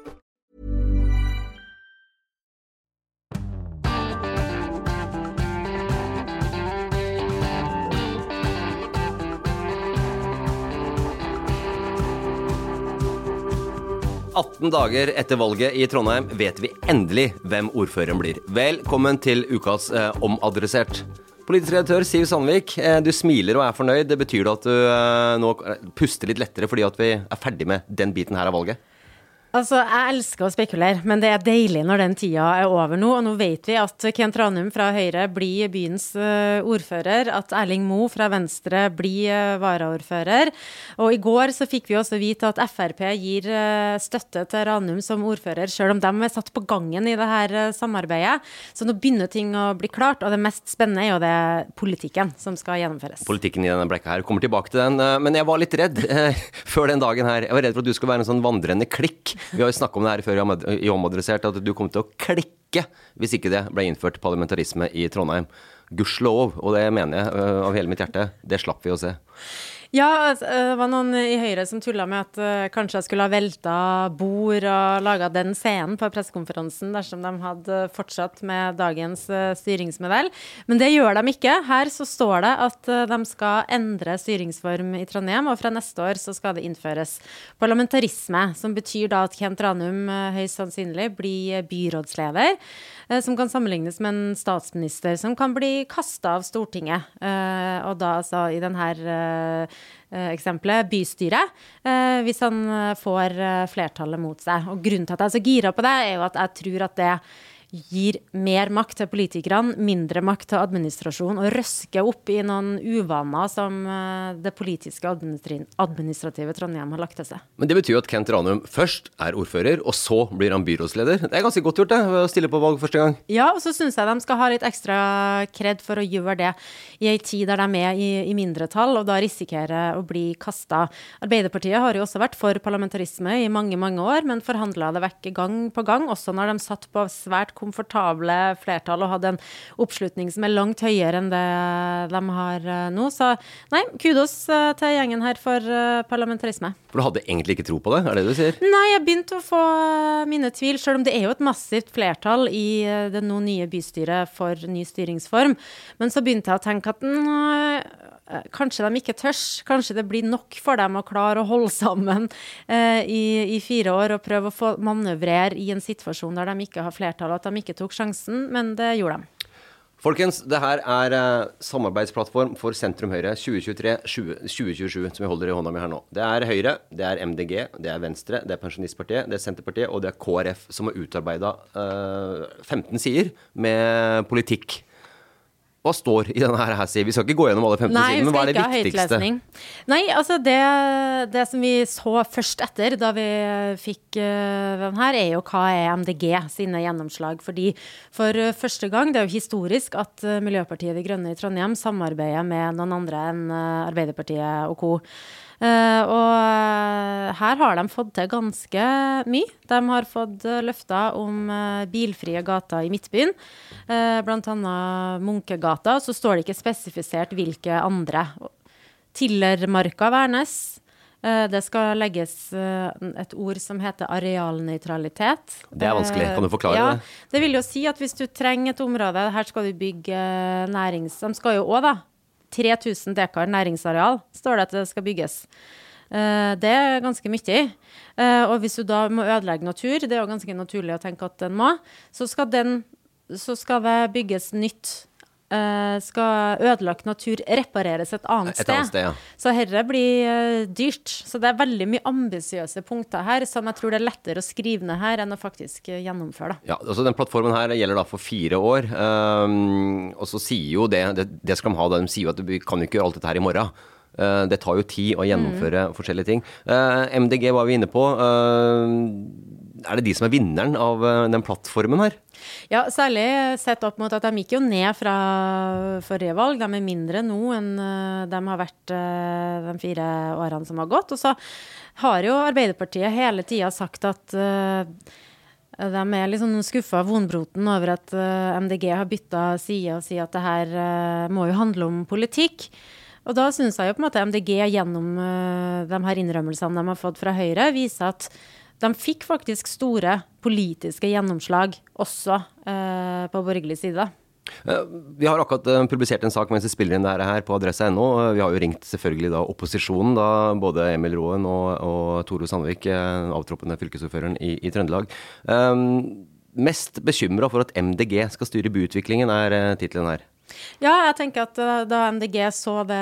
– 18 dager etter valget i Trondheim vet vi endelig hvem ordføreren blir. Velkommen til ukas eh, Omadressert. Politisk redaktør Siv Sandvik, eh, du smiler og er fornøyd. Det betyr det at du eh, nå puster litt lettere fordi at vi er ferdig med den biten her av valget? Altså, Jeg elsker å spekulere, men det er deilig når den tida er over nå. Og nå vet vi at Kent Ranum fra Høyre blir byens uh, ordfører, at Erling Moe fra Venstre blir uh, varaordfører. Og i går så fikk vi også vite at Frp gir uh, støtte til Ranum som ordfører, selv om de er satt på gangen i det her samarbeidet. Så nå begynner ting å bli klart, og det mest spennende er jo det politikken som skal gjennomføres. Politikken i denne blekka her. Kommer tilbake til den. Men jeg var litt redd før den dagen her. Jeg var redd for at du skulle være en sånn vandrende klikk vi har jo snakka om det her før i Omadressert, at du kom til å klikke hvis ikke det ble innført parlamentarisme i Trondheim. Gudskjelov, og det mener jeg øh, av hele mitt hjerte. Det slapp vi å se. Ja, altså, eh, det var noen i Høyre som tulla med at uh, kanskje jeg skulle ha velta bord og laga den scenen på pressekonferansen dersom de hadde fortsatt med dagens uh, styringsmodell. Men det gjør de ikke. Her så står det at de skal endre styringsform i Trondheim, og fra neste år så skal det innføres parlamentarisme, som betyr da at Kent Ranum høyst sannsynlig blir byrådsleder. Eh, som kan sammenlignes med en statsminister som kan bli kasta av Stortinget. Eh, og da altså i denne eh, eksempelet bystyret, hvis han får flertallet mot seg. Og grunnen til at jeg er så gira på det, er jo at jeg tror at det gir mer makt til politikerne, mindre makt til administrasjon, og røsker opp i noen uvaner som eh, det politiske administrative Trondheim har lagt til seg. Men det betyr jo at Kent Ranum først er ordfører, og så blir han byrådsleder. Det er ganske godt gjort, det, å stille på valg første gang. Ja, og så syns jeg de skal ha litt ekstra kred for å gjøre det i ei tid der de er i, i mindretall, og da risikerer å bli kasta. Arbeiderpartiet har jo også vært for parlamentarisme i mange, mange år, men forhandla det vekk gang på gang, også når de satt på svært komfortable flertall og hadde en oppslutning som er langt høyere enn det de har eh, nå. Så nei, kudos eh, til gjengen her for eh, parlamentarisme. For du hadde egentlig ikke tro på det, er det du sier? Nei, jeg begynte å få mine tvil, selv om det er jo et massivt flertall i det nå nye bystyret for ny styringsform. Men så begynte jeg å tenke at kanskje de ikke tørs. Kanskje det blir nok for dem å klare å holde sammen eh, i, i, fire år og prøve å få manøvrere i en situasjon der de ikke har flertall, at de ikke tok sjansen, men det gjorde de. Folkens, det her er eh, samarbeidsplattform for sentrum Høyre 2023-2027 som vi holder i hånda mi her nå. Det er Høyre, det er MDG, det er Venstre, det er Pensjonistpartiet, det er Senterpartiet og det er KrF som har utarbeida eh, 15 sider med politikk hva står i denne her, sier Vi skal ikke gå gjennom alle 15 sidene, men hva er det viktigste? Nei, altså det, det, som vi så først etter da vi fikk uh, den her, er jo hva er MDG sine gjennomslag. Fordi for uh, første gang, det er jo historisk at uh, Miljøpartiet De Grønne i Trondheim samarbeider med noen andre enn Arbeiderpartiet og co. Eh, og eh, her har de fått til ganske mye. De har fått eh, løfter om bilfrie gater i Midtbyen, uh, bl.a. Munkegata. Så står det ikke spesifisert hvilke andre. Tillermarka Værnes. Eh, Det skal legges et ord som heter arealnøytralitet. Det er vanskelig. Kan du forklare ja, det? Det vil jo si at hvis du trenger et område, her skal du bygge nærings... De skal jo òg, da. 3000 dekar næringsareal står det at det skal bygges. Eh, Det er ganske mye. Eh, Og hvis du da må ødelegge natur, det er jo ganske naturlig å tenke at den må, så skal, den, så skal det bygges nytt. Eh, Skal ødelagt natur repareres et annet Et sted. annet sted, ja. Så dette blir eh, dyrt. Så det er veldig mye ambisiøse punkter her som jeg tror det er lettere å skrive ned her enn å faktisk eh, gjennomføre. Da. Ja, altså Den plattformen her gjelder da for fire år. Um, og så sier jo det, det Det skal de ha. De sier jo at vi kan jo ikke gjøre alt dette her i morgen. Det tar jo tid å gjennomføre forskjellige ting. MDG var vi inne på. Er det de som er vinneren av den plattformen her? Ja, særlig sett opp mot at de gikk jo ned fra forrige valg. De er mindre nå enn eh, de har vært eh, de fire årene som har gått. Og så har jo Arbeiderpartiet hele tida sagt at eh, de er litt sånn skuffa vonbroten over at eh, MDG har bytta side og sier at det her eh, må jo handle om politikk. Og da syns jeg jo på en måte MDG gjennom eh, de her innrømmelsene de har fått fra Høyre, viser at de fikk faktisk store politiske gjennomslag også eh, på borgerlig side. Eh, Vi har akkurat eh, publisert en sak mens vi spiller inn det her på adressa.no. Eh, Vi har jo ringt selvfølgelig da opposisjonen, da både Emil Roen og, og Toro Sandvik, avtroppende fylkesordføreren i, i Trøndelag. Um, mest bekymra for at MDG skal styre byutviklingen, er tittelen her. Ja, jeg tenker at eh, da MDG så det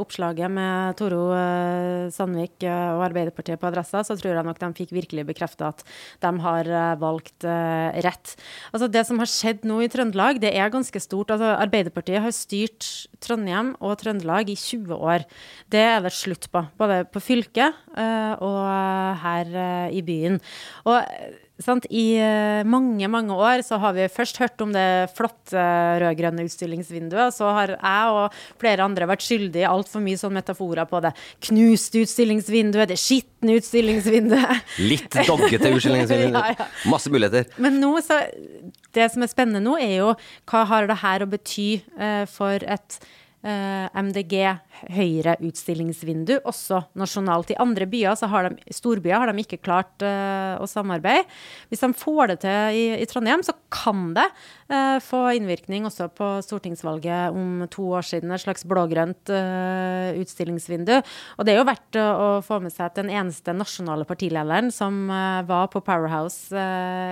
oppslaget med Toro eh, Sandvik eh, og Arbeiderpartiet på adressa, så tror jeg nok de fikk virkelig bekrefta at de har valgt rett. Altså Det som har skjedd nå i Trøndelag, det er ganske stort. Altså Arbeiderpartiet har styrt Trondheim og Trøndelag i 20 år. Det er det slutt på. Både på fylket og her i byen. Og sant? I eh, mange, mange år så har vi først hørt om det flotte eh, rød-grønne utstillingsvinduet, så har jeg og flere andre vært skyldig i altfor mye sånn metaforer på det knuste utstillingsvinduet, det skitne utstillingsvinduet. Litt doggete utstillingsvindu. Ja, ja. Masse muligheter. Men nå så Det som er spennende nå, er jo hva har det her å bety eh, for et eh, MDG Høyre-utstillingsvindu, også nasjonalt. I andre byer, så har de, storbyer, har de ikke klart uh, å samarbeide. Hvis de får det til i, i Trondheim, så kan det uh, få innvirkning også på stortingsvalget om to år siden. Et slags blågrønt uh, utstillingsvindu. Og det er jo verdt å, få med seg at den eneste nasjonale partilederen som var på Powerhouse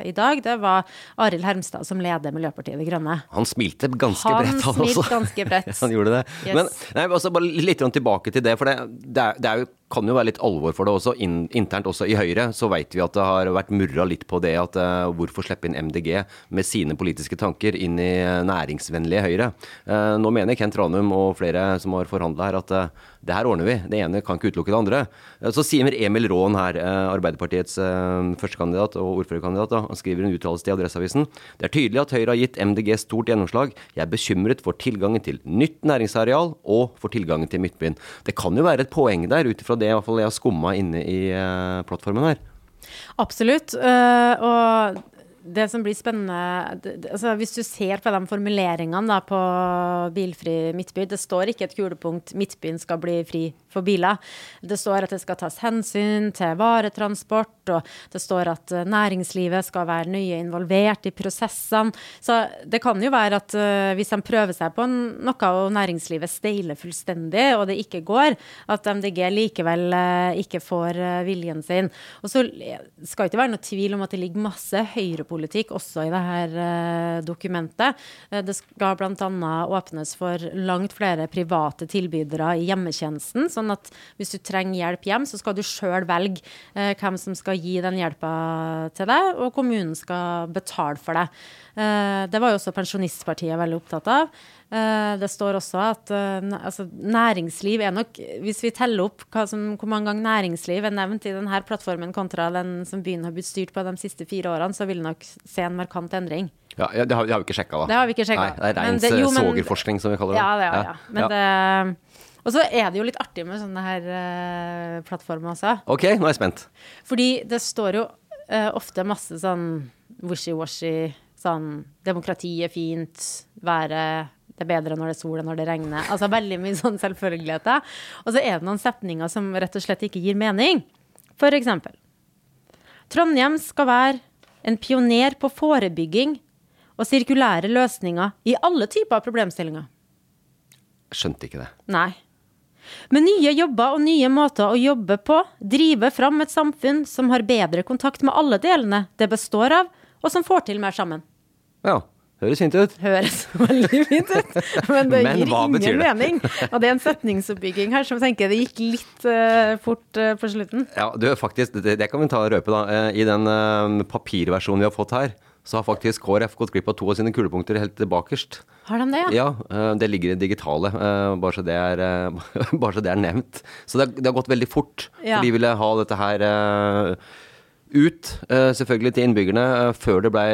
i dag, det var Arild Hermstad, som leder Miljøpartiet De Grønne. Han smilte ganske Han bredt, han smilte ganske bredt. han gjorde det. Yes. Men nei, altså bare litt tilbake til det, for det, det, er, det er jo kan jo være litt alvor for det også. In, internt også i Høyre så vet vi at det har vært murra litt på det at uh, hvorfor slippe inn MDG med sine politiske tanker inn i uh, næringsvennlige Høyre. Uh, nå mener Kent Ranum og flere som har forhandla her at uh, det her ordner vi. Det ene kan ikke utelukke det andre. Så sier Emil Raan her, Arbeiderpartiets førstekandidat og ordførerkandidat, da, han skriver en uttalelse til Adresseavisen. Det er tydelig at Høyre har gitt MDG stort gjennomslag. Jeg er bekymret for tilgangen til nytt næringsareal og for tilgangen til Midtbyen. Det kan jo være et poeng der, ut ifra det i hvert fall jeg har skumma inne i uh, plattformen her. Absolutt. øh, og det som blir spennende det, altså Hvis du ser på de formuleringene da, på bilfri midtby Det står ikke et kulepunkt 'Midtbyen skal bli fri for biler'. Det står at det skal tas hensyn til varetransport, og det står at øh, næringslivet skal være nøye involvert i prosessene. Så det kan jo være at uh, hvis de prøver seg på noe og næringslivet steiler fullstendig, og det ikke går, at MDG likevel uh, ikke får uh, viljen sin. Og så skal ikke være noe tvil om at det ligger masse høyrepolitikk også i dette eh, dokumentet. Eh, det skal bl.a. åpnes for langt flere private tilbydere i hjemmetjenesten. Sånn at hvis du trenger hjelp hjem, så skal du sjøl velge eh, hvem som skal gi den hjelpa til deg, og kommunen skal betale for det. Det var jo også Pensjonistpartiet veldig opptatt av. Eh, det står også at eh, altså, næringsliv er nok Hvis vi teller opp som, hvor mange ganger næringsliv er nevnt i denne plattformen kontra den som byen har blitt styrt på de siste fire årene, så vil vi nok se en markant endring. Ja, ja, det, har, det har vi ikke sjekka, da. Det har vi ikke sjekket. Nei, det er reins det- jo, men- svogerforskning, som vi kaller det. Ja, det, ja, ja. Men det Og så er det jo litt artig med sånne her uh, plattformer også. Ok, nå er jeg spent. Fordi det står jo uh, ofte masse sånn wishy-washy, sånn demokrati er fint, været det er bedre når det er sol enn når det regner. Altså veldig mye sånn selvfølgeligheter. Og så er det noen setninger som rett og slett ikke gir mening. For eksempel. Trondheim skal være en pioner på forebygging og sirkulære løsninger i alle typer av problemstillinger. Skjønte ikke det. Nei. Med nye jobber og nye måter å jobbe på, drive fram et samfunn som har bedre kontakt med alle delene det består av, og som får til mer sammen. Ja, høres fint ut. Høres veldig fint ut, men det Men gir ingen det? mening. Og det er en setningsoppbygging her som tenker det gikk litt uh, fort uh, på slutten. Ja, du, faktisk, det, det kan vi ta og røpe, da. Eh, I den uh, papirversjonen vi har fått her, så har faktisk KrF gått glipp av to av sine kulepunkter helt bakerst. Har de det, ja? Ja, det ligger i det digitale, bare så det er, bare så det er nevnt. Så det har, det har gått veldig fort. Ja. For de ville ha dette her ut, selvfølgelig til innbyggerne, før det blei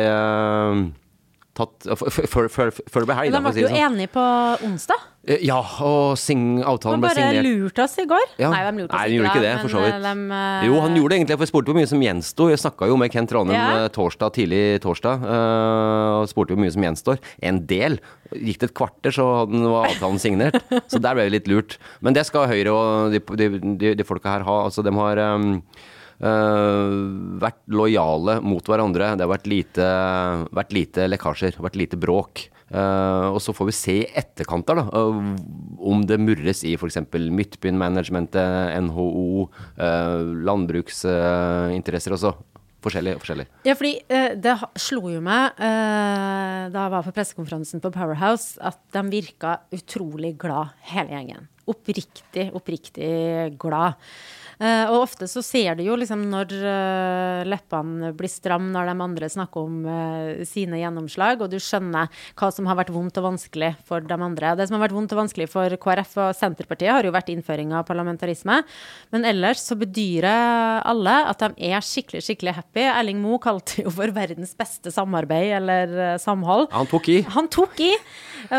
tatt Før, det ble helg, de ble jo enige på onsdag. Eh, Ja, og sing, avtalen De Han bare lurte oss i går. Ja. Nei, de lurte oss Nei, de gjorde ikke det, for så vidt. eh, de, eh, Jo, han gjorde det egentlig, for jeg spurte hvor mye som gjensto. Jeg snakka jo med Kent Ranum Ja. eh, torsdag, tidlig torsdag, eh, og spurte hvor mye som gjenstår. En del. Gikk det et kvarter, så var avtalen signert. Så der ble det litt lurt. Men det skal Høyre og de, de, de, folka her ha. Altså, de har um, eh, vært lojale mot hverandre. Det har vært lite, vært lite lekkasjer, vært lite bråk. Uh, og så får vi se i etterkant da, uh, om det murres i f.eks. Midtbyen-managementet, NHO, uh, landbruksinteresser også. Forskjellig. forskjellig. Ja, fordi eh, det slo jo meg eh, da jeg var på pressekonferansen på Powerhouse, at de virka utrolig glad, hele gjengen. Oppriktig, oppriktig glad. Eh, og ofte så ser du jo liksom når eh, leppene blir stram når de andre snakker om eh, sine gjennomslag, og du skjønner hva som har vært vondt og vanskelig for de andre. Det som har vært vondt og vanskelig for KrF og Senterpartiet, har jo vært innføring av parlamentarisme. Men ellers så bedyrer alle at de er skikkelig, skikkelig happy. Erling Moe kalte jo for verdens beste samarbeid eller samhold. Han tok i. Han tok i.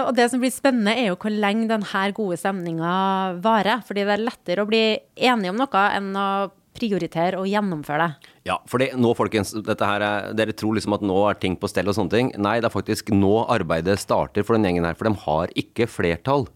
Og det som blir spennende, er jo hvor lenge denne gode stemninga varer. Fordi det er lettere å bli enige om noe enn å prioritere og gjennomføre det. Ja, for nå, folkens, her er, dere tror liksom at nå er ting på stell og sånne ting. Nei, det er faktisk nå arbeidet starter for den gjengen her. For de har ikke flertall.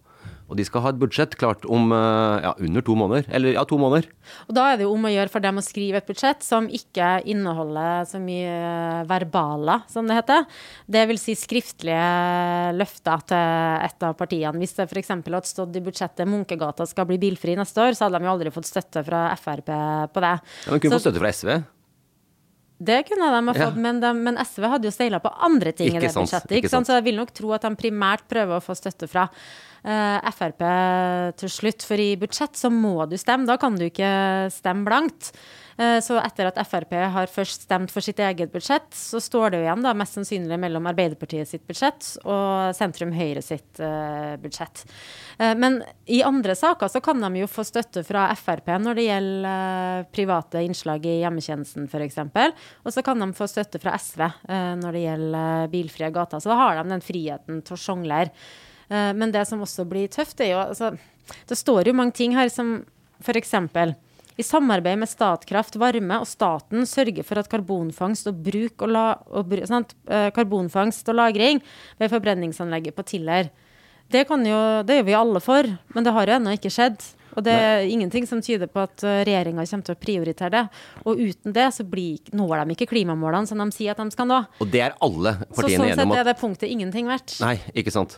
Og de skal ha et budsjett klart om eh, ja, under to måneder. Eller ja, to måneder. Og da er det jo om å gjøre for dem å skrive et budsjett som ikke inneholder så mye verbaler, som det heter. Det vil si skriftlige løfter til et av partiene. Hvis det f.eks. hadde stått i budsjettet Munkegata skal bli bilfri neste år, så hadde de jo aldri fått støtte fra Frp på det. Ja, men kunne Så- fått støtte fra SV. Det kunne de ha Ja. fått, men, de, men SV hadde jo steila på andre ting Ikke i det budsjettet. ikke sant? sant. Så jeg vil nok tro at de primært prøver å få støtte fra Frp til slutt. For i budsjett så må du stemme, da kan du ikke stemme blankt. Eh, så etter at Frp har først stemt for sitt eget budsjett, så står det jo igjen da mest sannsynlig mellom Arbeiderpartiet sitt budsjett og sentrum Høyre sitt uh, budsjett. Uh, men i andre saker så kan de jo få støtte fra Frp når det gjelder uh, private innslag i hjemmetjenesten f.eks. Og så kan de få støtte fra SV eh, når det gjelder eh, bilfrie gater. Så da har de den friheten til å sjonglere. Eh, men det som også blir tøft, er jo altså Det står jo mange ting her som f.eks. I samarbeid med Statkraft Varme og staten sørger for at karbonfangst og bruk og, la, og sant, eh, karbonfangst og lagring ved forbrenningsanlegget på Tiller. Det, kan jo, det gjør vi alle for, men det har jo ennå ikke skjedd. Og det er ingenting som tyder på at regjeringa kommer til å prioritere det. Og uten det så blir, når de ikke klimamålene som de sier at de skal nå. Og det er alle Så sånn sett er det punktet ingenting verdt. nei, ikke sant.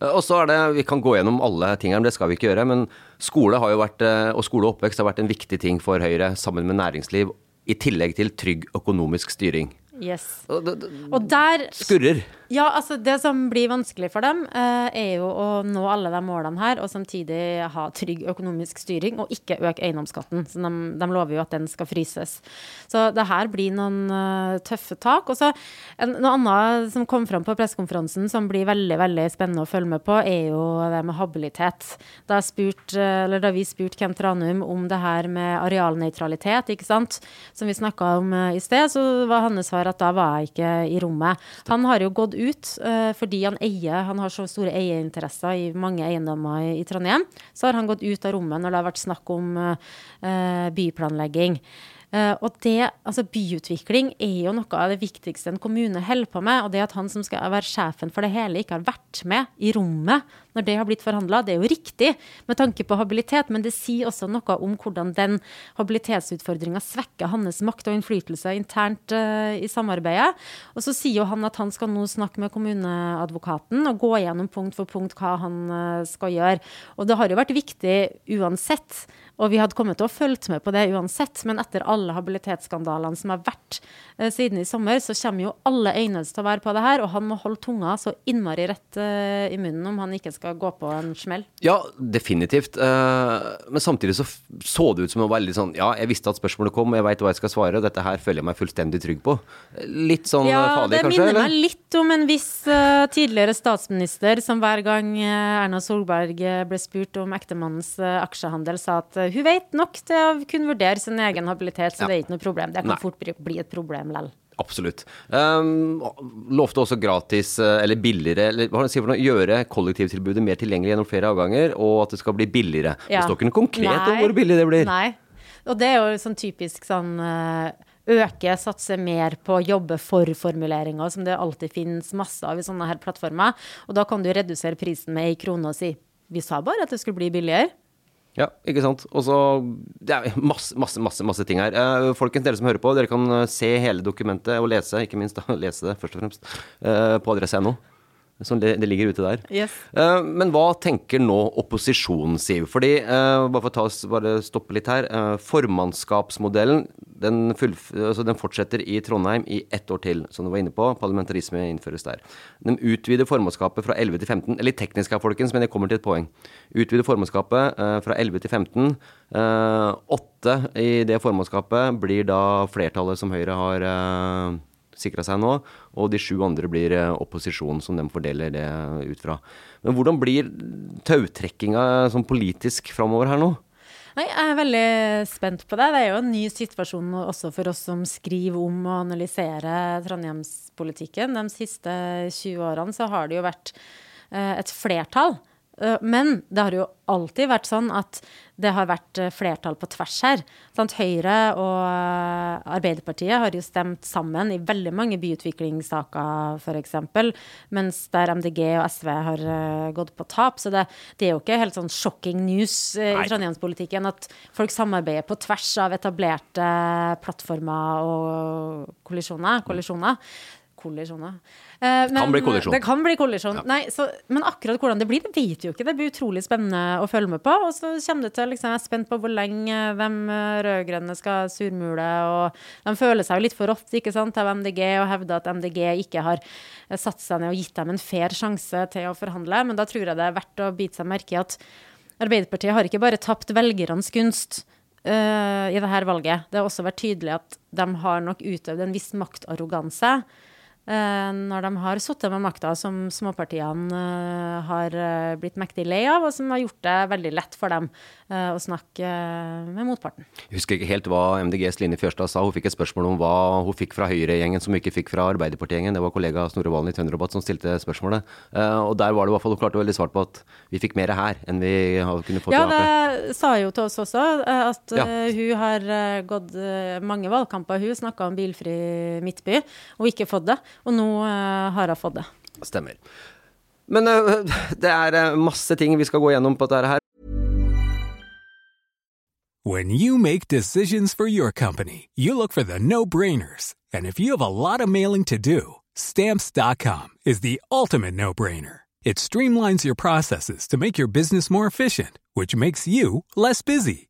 Eh, Og så er det, Vi kan gå gjennom alle tingene, men det skal vi ikke gjøre. Men skole har jo vært, eh, og skole og oppvekst har vært en viktig ting for Høyre, sammen med næringsliv. I tillegg til trygg økonomisk styring. Yes. Og Og der skurrer. Ja, altså det som blir vanskelig for dem, eh, er jo å nå alle de målene her, og samtidig ha trygg økonomisk styring, og ikke øke eiendomsskatten. Så de, de lover jo at den skal fryses. Så det her blir noen uh, tøffe tak. Og så noe annet som kom fram på pressekonferansen som blir veldig veldig spennende å følge med på, er jo det med habilitet. Da, spurt, eller da vi spurte Kent Ranum om det her med arealnøytralitet, ikke sant, som vi snakka om eh, i sted, så var hans svar at da var jeg ikke i rommet. Han har jo gått ut uh, fordi han eier, han har så store eierinteresser i mange eiendommer i, i Trondheim. Så har han gått ut av rommet når det har vært snakk om uh, byplanlegging. Eh, og det, altså Byutvikling er jo noe av det viktigste en kommune holder på med. Og det at han som skal være sjefen for det hele, ikke har vært med i rommet når det har blitt forhandla, det er jo riktig med tanke på habilitet, men det sier også noe om hvordan den habilitetsutfordringa svekker hans makt og innflytelse internt uh, i samarbeidet. Og så sier jo han at han skal nå snakke med kommuneadvokaten og gå gjennom punkt for punkt hva han uh, skal gjøre. Og det har jo vært viktig uansett. Og vi hadde kommet til å følge med på det uansett, men etter alle habilitetsskandalene som har vært eh, siden i sommer, så kommer jo alle øyne til å være på det her, og han må holde tunga så innmari rett eh, i munnen om han ikke skal gå på en smell. Ja, definitivt. Eh, men samtidig så så det ut som å var litt sånn Ja, jeg visste at spørsmålet kom, jeg veit hva jeg skal svare, og dette her føler jeg meg fullstendig trygg på. Litt sånn eh, Ja, farlig, det minner eller? meg litt om en viss eh, tidligere statsminister som hver gang eh, Erna Solberg eh, ble spurt om ektemannens eh, aksjehandel, sa at eh, hun vet nok til å kunne vurdere sin egen habilitet, så Ja. det er ikke noe problem. Det kan Nei. fort bli, bli et problem lell. Absolutt. Um, lovte også gratis, eh, eller billigere, eller hva for noe, gjøre kollektivtilbudet mer tilgjengelig gjennom flere avganger, og at det skal bli billigere. Det Ja. står ikke noe konkret om hvor billig det blir. Nei. Og det er jo sånn typisk sånn eh, øke, satse mer på jobbe for-formuleringer, som det alltid finnes masse av i sånne her plattformer. Og da kan du redusere prisen med ei krone og si vi sa bare at det skulle bli billigere. Ja, ikke sant. Og så Det er masse, masse, masse, masse ting her. Uh, folkens, dere som hører på, dere kan eh, se hele dokumentet og lese, ikke minst da, lese det først og fremst, uh, på adresse.no. Så det, det ligger ute der. Yes. Eh, men hva tenker nå opposisjonen, Siv? Fordi, eh, bare for å ta oss, bare stoppe litt her. eh, formannskapsmodellen den, altså den fortsetter i Trondheim i ett år til, som du var inne på. Parlamentarisme innføres der. De utvider formannskapet fra 11 til 15. Eller litt teknisk her, folkens, men jeg kommer til et poeng. Utvider formannskapet fra 11 til 15. Eh, åtte i det formannskapet blir da flertallet som Høyre har sikra seg nå, og de sju andre blir opposisjonen opposisjon, som de fordeler det ut fra. Men hvordan blir tautrekkinga sånn politisk framover her nå? Nei, jeg er veldig spent på det. Det er jo en ny situasjon også for oss som skriver om og analyserer Trondheimspolitikken. De siste 20 årene så har det jo vært eh, et flertall. Eh, Men det har jo alltid vært sånn at det har vært eh, flertall på tvers her. Sant? Høyre og eh, Arbeiderpartiet har jo stemt sammen i veldig mange byutviklingssaker, f.eks. Mens der MDG og SV har gått på tap. Så det, det er jo ikke helt sånn shocking news i Trondheimspolitikken at folk samarbeider på tvers av etablerte plattformer og kollisjoner. kollisjoner. Kollisjoner. Eh, men, Kan bli kollisjon. Det kan bli kollisjon. Nei, så, men akkurat hvordan det blir, det vet vi jo ikke. Det blir utrolig spennende å følge med på. Og så kommer det til liksom, Jeg er spent på hvor lenge hvem rød-grønne skal surmule. Og de føler seg jo litt for rått ikke sant, av MDG og hevder at MDG ikke har eh, satt seg ned og gitt dem en fair sjanse til å forhandle. Men da tror jeg det er verdt å bite seg merke i at Arbeiderpartiet har ikke bare tapt velgernes gunst Uh, i dette valget. Det har også vært tydelig at de har nok utøvd en viss maktarroganse eh, når de har sittet med makta, som småpartiene eh, har eh, blitt mektig lei av, og som har gjort det veldig lett for dem eh, å snakke eh, med motparten. Jeg husker ikke helt hva MDGs Line Fjørstad sa. Hun fikk et spørsmål om hva hun fikk fra Høyre-gjengen som hun ikke fikk fra Arbeiderparti-gjengen. Det var kollega Snorre Valen i Tønderrabatt som stilte spørsmålet. Eh, og der var det i hvert fall hun klarte veldig svart på at vi fikk mer her enn vi kunne kunnet få Ja, til Ap. det sa jo til oss også, eh, at Ja. eh, hun har eh, gått eh, mange valgkamper. Hun snakka om bilfri midtby, og ikke fått det. Og nå eh, har hun fått det. Stemmer. Men eh, det er eh, masse ting vi skal gå gjennom på dette her. When you make decisions for your company, you look for the no brainers. And if you have a lot of mailing to do, stamps.com is the ultimate no brainer. It streamlines your processes to make your business more efficient, which makes you less busy.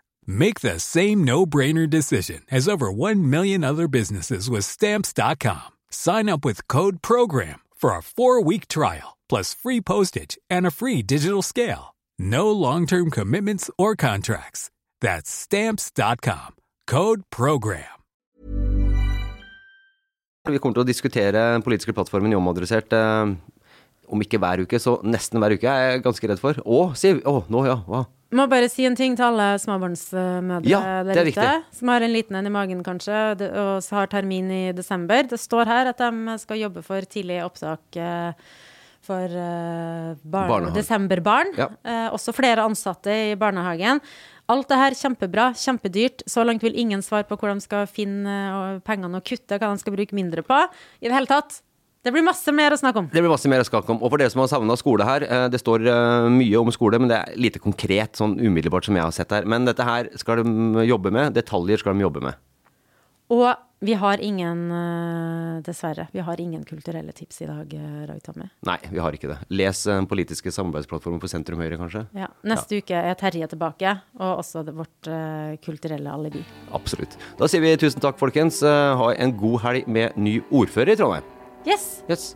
Make the same no-brainer decision as over 1 million other businesses with stamps.com. Sign up with code program for a 4-week trial plus free postage and a free digital scale. No long-term commitments or contracts. That's stamps.com. Code program. Vi kommer til å diskutere den politiske plattformen i Omadressert eh, om ikke hver uke, så nesten hver uke er jeg ganske redd for. Å, Siv! Å, nå, ja. Hva? Må bare si en ting til alle småbarnsmødre Ja, er der ute, som har en liten en i magen kanskje, og har termin i desember. Det står her at de skal jobbe for tidlig opptak eh, for barn, desemberbarn. Ja. Eh, også flere ansatte i barnehagen. Alt det her kjempebra, kjempedyrt. Så langt vil ingen svare på hvor de skal finne eh, pengene og kutte, hva de skal bruke mindre på. I det hele tatt. Det blir masse mer å snakke om. Det blir masse mer å snakke om. Og for dere som har savna skole her, eh, det står eh, mye om skole, men det er lite konkret sånn umiddelbart som jeg har sett her. Men dette her skal de jobbe med. Detaljer skal de jobbe med. Og vi har ingen, eh, dessverre, vi har ingen kulturelle tips i dag, Roy Nei, vi har ikke det. Les den politiske samarbeidsplattformen for sentrum høyre, kanskje. Ja. Neste uke er Terje tilbake, og også vårt kulturelle alibi. Absolutt. Da sier vi tusen takk, folkens. Ha en god helg med ny ordfører i Trondheim. Yes! Yes.